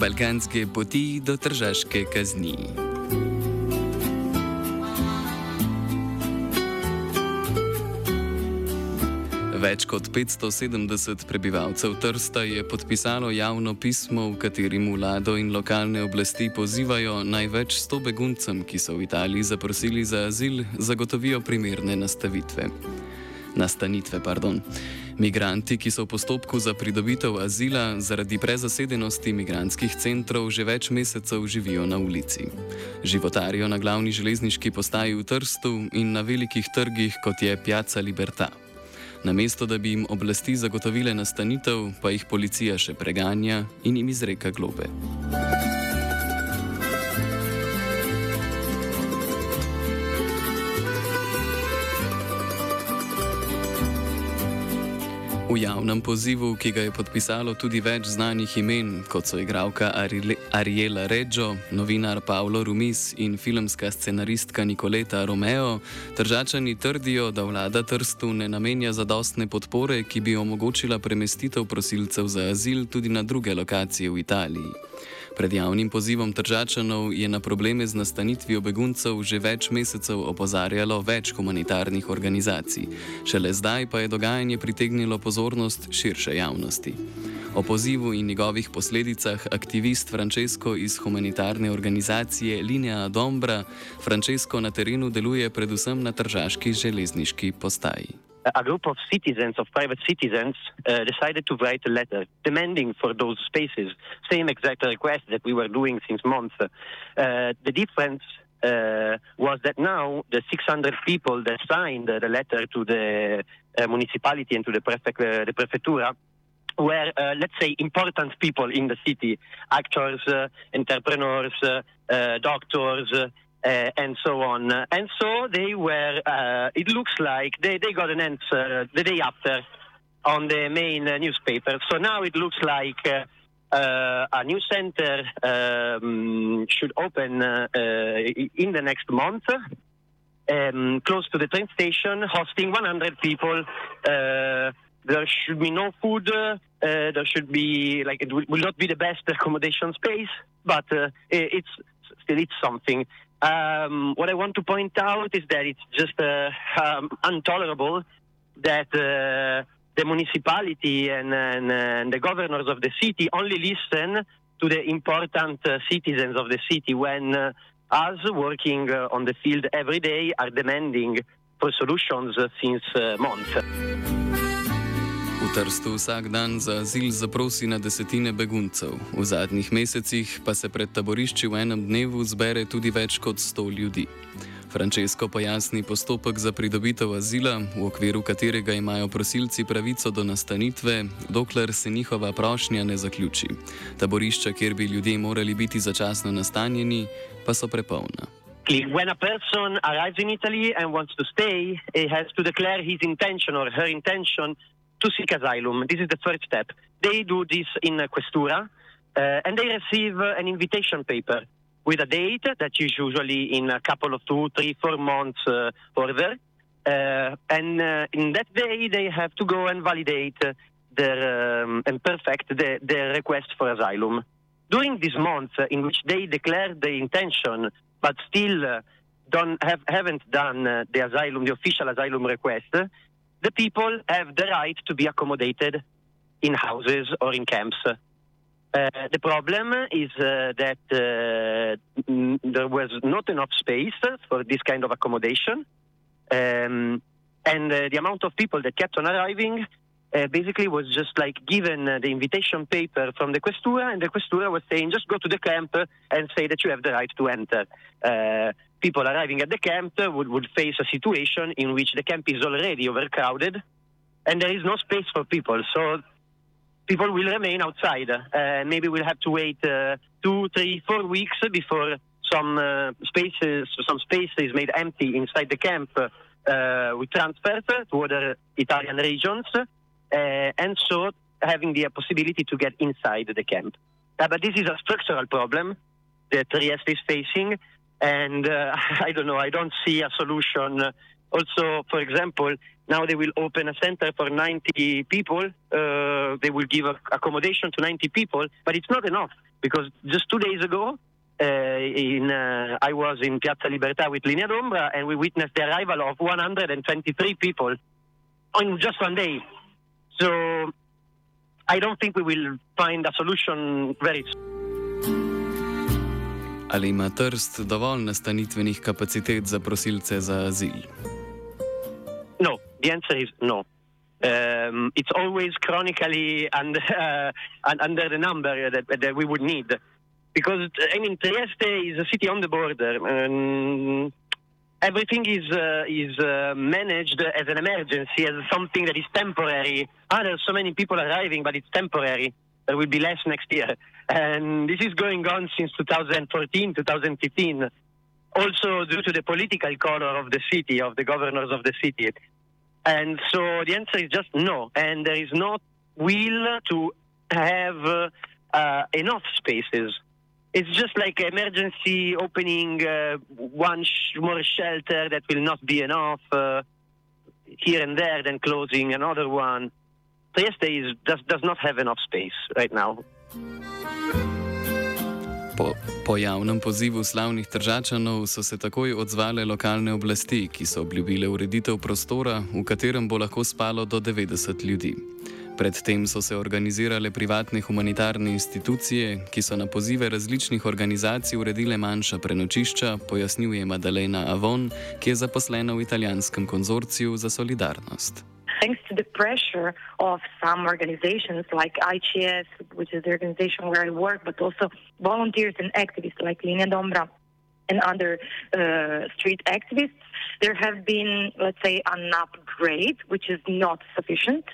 Balkanske poti do tržaške kazni. Več kot 570 prebivalcev Trsta je podpisalo javno pismo, v katerem vlado in lokalne oblasti pozivajo največ 100 beguncem, ki so v Italiji zaprosili za azil, zagotovijo primerne nastavitve. Nastanitve, pardon. Migranti, ki so v postopku za pridobitev azila, zaradi prezasedenosti migranskih centrov že več mesecev živijo na ulici. Životarijo na glavni železniški postaji v Trstu in na velikih trgih, kot je Piazza Libertà. Namesto da bi jim oblasti zagotovile nastanitev, pa jih policija še preganja in jim izreka globe. V javnem pozivu, ki ga je podpisalo tudi več znanih imen, kot so igralka Ariela Reggio, novinar Paolo Rumis in filmska scenaristka Nikoleta Romeo, držačani trdijo, da vlada Trstu ne namenja zadostne podpore, ki bi omogočila premestitev prosilcev za azil tudi na druge lokacije v Italiji. Pred javnim pozivom Tržačanov je na probleme z nastanitvijo beguncev že več mesecev opozarjalo več humanitarnih organizacij. Šele zdaj pa je dogajanje pritegnilo pozornost širše javnosti. O pozivu in njegovih posledicah aktivist Francesco iz humanitarne organizacije Linea Dombra, Francesco na terenu deluje predvsem na tržaški železniški postaji. A group of citizens, of private citizens, uh, decided to write a letter demanding for those spaces, same exact request that we were doing since months. Uh, the difference uh, was that now the 600 people that signed the letter to the uh, municipality and to the, prefect, uh, the prefectura were, uh, let's say, important people in the city, actors, entrepreneurs, doctors, uh, and so on. And so they were, uh, it looks like they, they got an answer the day after on the main uh, newspaper. So now it looks like uh, uh, a new center um, should open uh, in the next month. Um, close to the train station, hosting 100 people. there should be no food. there should be like it will, will, not be the best accommodation space, but it's still it's something. Um, what I want to point out is that it's just uh, um, intolerable that uh, the municipality and, and, and, the governors of the city only listen to the important uh, citizens of the city when uh, us working uh, on the field every day are demanding for solutions uh, since months. Trstu vsak dan za azil zaprosi na desetine beguncev, v zadnjih mesecih pa se pred taborišči v enem dnevu zbere tudi več kot sto ljudi. Francesco pojasni postopek za pridobitev azila, v okviru katerega imajo prosilci pravico do nastanitve, dokler se njihova prošnja ne zaključi. Taborišča, kjer bi ljudje morali biti začasno nastanjeni, pa so prepolna. When a person arrives in Italy and wants to stay, he has to declare his intention or her intention to seek asylum. This is the first step. They do this in Questura, uh, and they receive uh, an invitation paper with a date that is usually in a couple of two, three, four months uh. Uh, and uh, in that day, they have to go and validate their um, and perfect the, their request for asylum. During this month, uh, in which they declare the intention, but still don't have haven't done the asylum, the official asylum request, the people have the right to be accommodated in houses or in camps. Uh, the problem is uh, that uh, there was not enough space for this kind of accommodation. Um, and uh, the amount of people that kept on arriving uh, basically was just like given uh, the invitation paper from the Questura, and the Questura was saying, just go to the camp and say that you have the right to enter people arriving at the camp would, would face a situation in which the camp is already overcrowded and there is no space for people. So people will remain outside. Uh, maybe we'll have to wait uh, two, three, four weeks before some uh, spaces, some space is made empty inside the camp. Uh, we transfer to other Italian regions, uh, and so having the possibility to get inside the camp. Uh, but this is a structural problem that Trieste is facing, and uh, I don't know, I don't see a solution. Also, for example, Now they will open a center for 90 people. Uh, they will give accommodation to 90 people, but it's not enough because just two days ago, uh, in, uh, I was in Piazza Libertà with Linea d'Ombra, and we witnessed the arrival of 123 people on just one day. So I don't think we will find a solution very soon. Ali ima Trst dovolj nastanitvenih kapacitet za prosilce za azil? No, the answer is no. Um, it's always chronically under, uh, under the number that, that we would need. Because, I mean, Trieste is a city on the border. And everything is, uh, is uh, managed as an emergency, as something that is temporary. Ah, there's so many people arriving, but it's temporary. There will be less next year. And this is going on since 2014, 2015 also due to the political color of the city, of the governors of the city. And so the answer is just no. And there is no will to have uh, enough spaces. It's just like emergency opening uh, one sh- more shelter that will not be enough uh, here and there, then closing another one. Trieste is, does, does not have enough space right now. Po, po javnem pozivu slavnih državljanov so se takoj odzvale lokalne oblasti, ki so obljubile ureditev prostora, v katerem bo lahko spalo do 90 ljudi. Predtem so se organizirale privatne humanitarne institucije, ki so na pozive različnih organizacij uredile manjša prenočišča, pojasnjuje Madalena Avon, ki je zaposlena v italijanskem konzorciju za solidarnost. thanks to the pressure of some organizations like ICS, which is the organization where I work, but also volunteers and activists like Linea d'Ombra and other uh, street activists, there have been, let's say, an upgrade, which is not sufficient,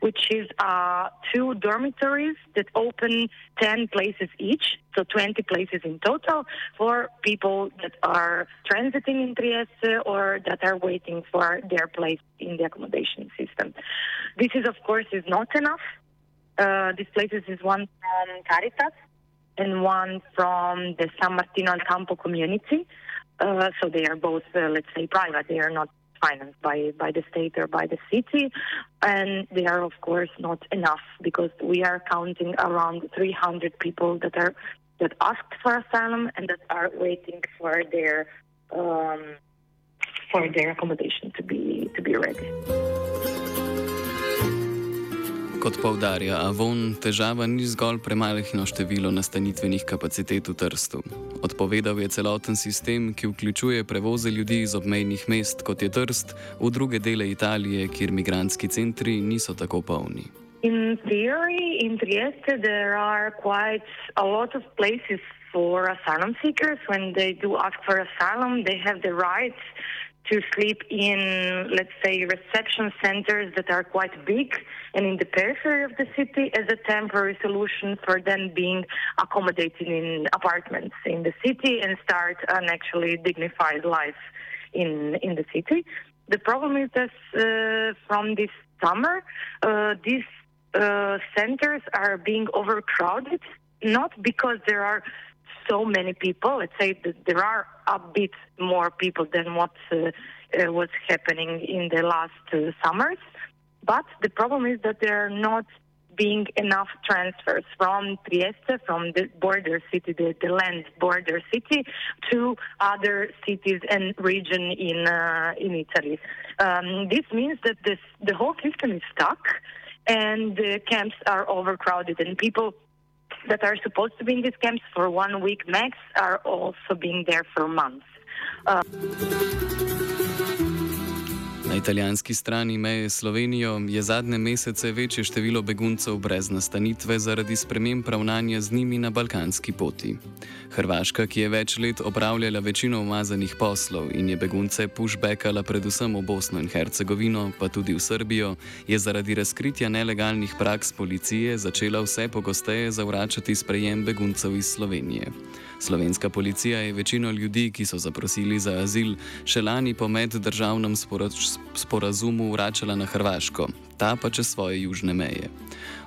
which is uh, two dormitories that open 10 places each, so 20 places in total, for people that are transiting in Trieste or that are waiting for their place in the accommodation system. This is, of course, is not enough. Uh, this places is one from Caritas, and one from the San Martino al Campo community. Uh, so they are both, uh, let's say, private. They are not financed by, by the state or by the city. And they are, of course, not enough because we are counting around 300 people that are that asked for asylum and that are waiting for their um, for their accommodation to be to be ready. Kot povdarja Avon, težava ni zgolj premajhno število nastanitvenih kapacitet v Trstu. Odpovedal je celoten sistem, ki vključuje prevoze ljudi iz obmejnih mest, kot je Trst, v druge dele Italije, kjer migranski centri niso tako polni. In theory, in Trieste, there are quite a lot of places for asylum seekers. When they do ask for asylum, they have the right to sleep in, let's say, reception centers that are quite big and in the periphery of the city as a temporary solution for them being accommodated in apartments in the city and start an actually dignified life in, in the city. The problem is that uh, from this summer, uh, these uh, centers are being overcrowded, not because there are so many people. Let's say that there are a bit more people than what uh, uh, was happening in the last uh, summers. But the problem is that there are not being enough transfers from Trieste, from the border city, the, the land border city, to other cities and region in uh, in Italy. Um, this means that this the whole system is stuck, and the camps are overcrowded, and people that are supposed to be in these camps for one week max are also being there for months. Uh, Na italijanski strani meje s Slovenijo je zadnje mesece večje število beguncev brez nastanitve zaradi sprememb ravnanja z njimi na balkanski poti. Hrvaška, ki je več let opravljala večino umazanih poslov in je begunce pushbackala predvsem v Bosno in Hercegovino, pa tudi v Srbijo, je zaradi razkritja nelegalnih praks policije začela vse pogosteje zavračati sprejem beguncev iz Slovenije. Slovenska policija je večino ljudi, ki so zaprosili za azil, še lani po meddržavnem sporočilu sporazumu vračala na Hrvaško, ta pa čez svoje južne meje.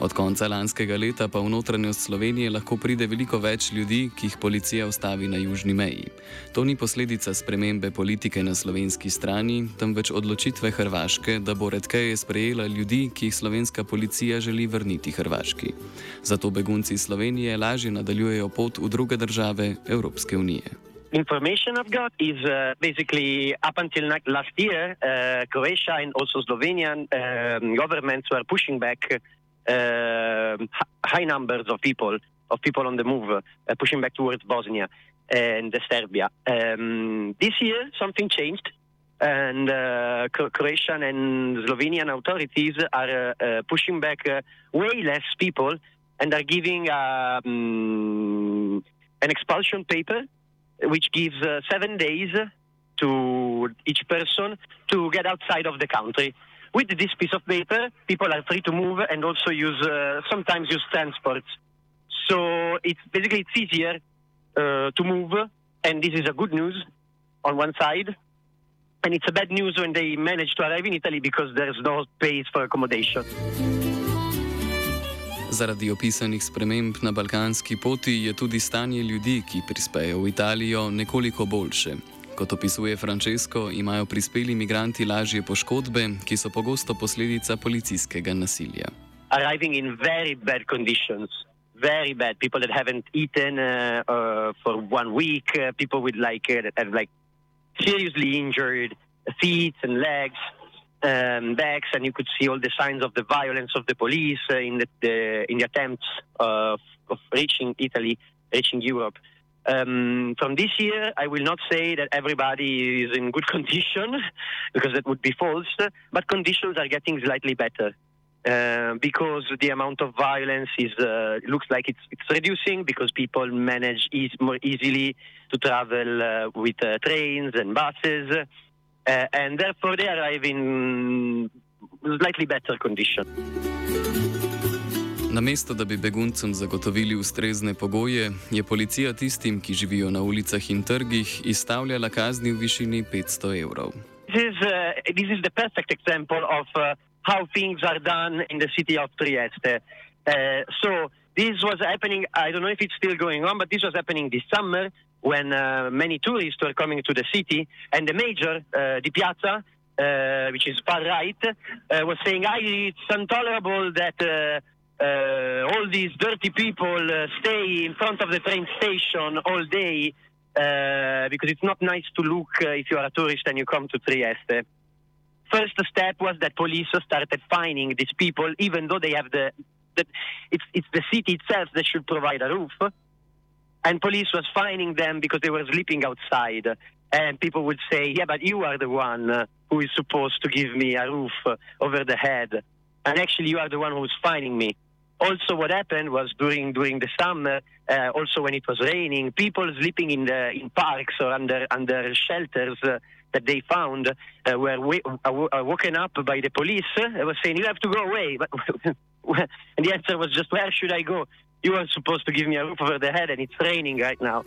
Od konca lanskega leta pa v notranjost Slovenije lahko pride veliko več ljudi, ki jih policija ustavi na južni meji. To ni posledica spremembe politike na slovenski strani, temveč odločitve Hrvaške, da bo redkeje sprejela ljudi, ki jih slovenska policija želi vrniti Hrvaški. Zato begunci Slovenije lažje nadaljujejo pot v druge države Evropske unije. Information I've got is uh, basically up until last year, uh, Croatia and also Slovenian um, governments were pushing back uh, high numbers of people of people on the move, uh, pushing back towards Bosnia and Serbia. Um, this year, something changed, and uh, Croatian and Slovenian authorities are uh, pushing back way less people and are giving um, an expulsion paper which gives uh, seven days to each person to get outside of the country. With this piece of paper, people are free to move and also use uh, sometimes use transport. So it's basically it's easier uh, to move, and this is a good news on one side, and it's a bad news when they manage to arrive in Italy because there's no space for accommodation. Zaradi opisanih sprememb na balkanski poti je tudi stanje ljudi, ki prispejo v Italijo, nekoliko boljše. Kot opisuje Francesco, imajo prispeli imigranti lažje poškodbe, ki so pogosto posledica policijskega nasilja. Arriving in very bad conditions. Very bad. People that haven't eaten uh, uh, for one week, uh, people with like, uh, that have like seriously injured feet and legs. Um, bags, and you could see all the signs of the violence of the police uh, in the, the, in the attempts of, of reaching Italy, reaching Europe. Um, from this year, I will not say that everybody is in good condition because that would be false, but conditions are getting slightly better. Uh, because the amount of violence is uh, looks like it's, it's reducing because people manage ease, more easily to travel uh, with uh, trains and buses uh, and therefore they arrive in slightly better condition. Namesto da bi beguncem zagotovili ustrezne pogoje, je policija tistim, ki živijo na ulicah in trgih, izstavljala kazni v višini 500 evrov. This is, uh, this is the perfect example of uh, how things are done in the city of Trieste. Uh, so this was happening, I don't know if it's still going on, but this was happening this summer. When uh, many tourists were coming to the city, and the major, uh, Dipiazza, uh, which is far right, uh, was saying, I "It's intolerable that uh, uh, all these dirty people stay in front of the train station all day because it's not nice to look if you are a tourist and you come to Trieste." First step was that police started fining these people, even though they have the, the it's it's the city itself that should provide a roof and police was fining them because they were sleeping outside. And people would say, "Yeah, but you are the one uh, who is supposed to give me a roof uh, over the head, and actually you are the one who is fining me." Also, what happened was during during the summer, uh, also when it was raining, people sleeping in the in parks or under under shelters uh, that they found uh, were uh, woken up by the police. They were saying, "You have to go away," but and the answer was just, "Where should I go?" You were supposed to give me a roof over the head and it's raining right now.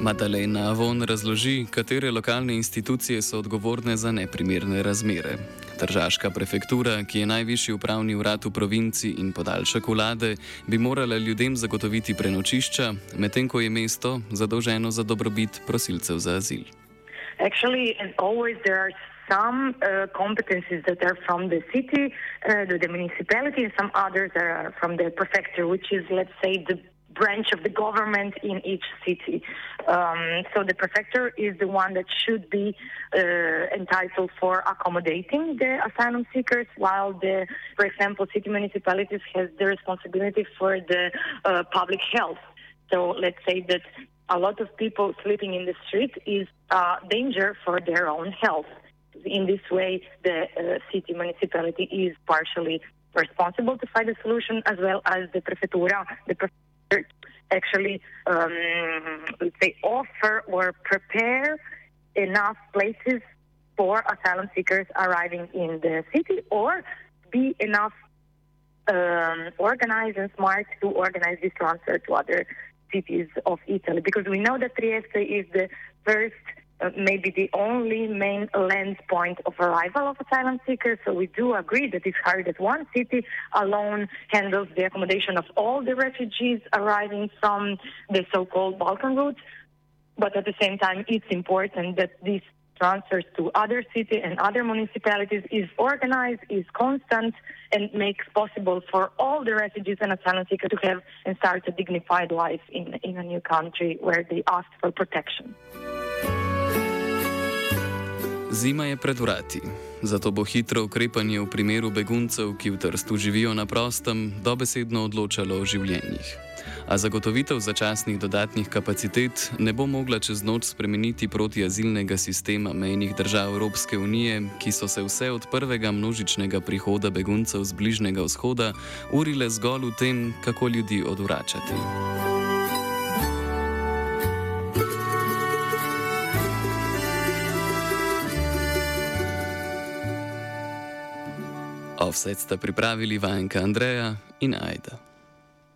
Madalena Avon razloži, katere lokalne institucije so odgovorne za neprimerne razmere. Državska prefektura, ki je najvišji upravni urad v provinci in podaljšek vlade, bi morala ljudem zagotoviti prenočišča, medtem ko je mesto zadolženo za dobrobit prosilcev za azil. Actually, some uh, competencies that are from the city, uh, the, the, municipality, and some others are from the prefecture, which is, let's say, the branch of the government in each city. Um, so the prefecture is the one that should be uh, entitled for accommodating the asylum seekers, while the, for example, city municipalities has the responsibility for the uh, public health. So let's say that a lot of people sleeping in the street is a danger for their own health in this way, the uh, city municipality is partially responsible to find a solution, as well as the prefectura. The prefecture actually, um, let's offer or prepare enough places for asylum seekers arriving in the city, or be enough um, organized and smart to organize this transfer to other cities of Italy. Because we know that Trieste is the first uh, maybe the only main land point of arrival of asylum seekers. So we do agree that it's hard that one city alone handles the accommodation of all the refugees arriving from the so-called Balkan route. But at the same time, it's important that these transfers to other cities and other municipalities is organized, is constant, and makes possible for all the refugees and asylum seekers to have and start a dignified life in, in a new country where they ask for protection. Zima je pred vrati, zato bo hitro ukrepanje v primeru beguncev, ki v Trstu živijo na prostem, dobesedno odločalo o življenjih. A zagotovitev začasnih dodatnih kapacitet ne bo mogla čez noč spremeniti protiazilnega sistema mejnih držav Evropske unije, ki so se vse od prvega množičnega prihoda beguncev z Bližnjega vzhoda urile zgolj v tem, kako ljudi odvračati. Offset sta pripravili vajenka Andreja in Aida.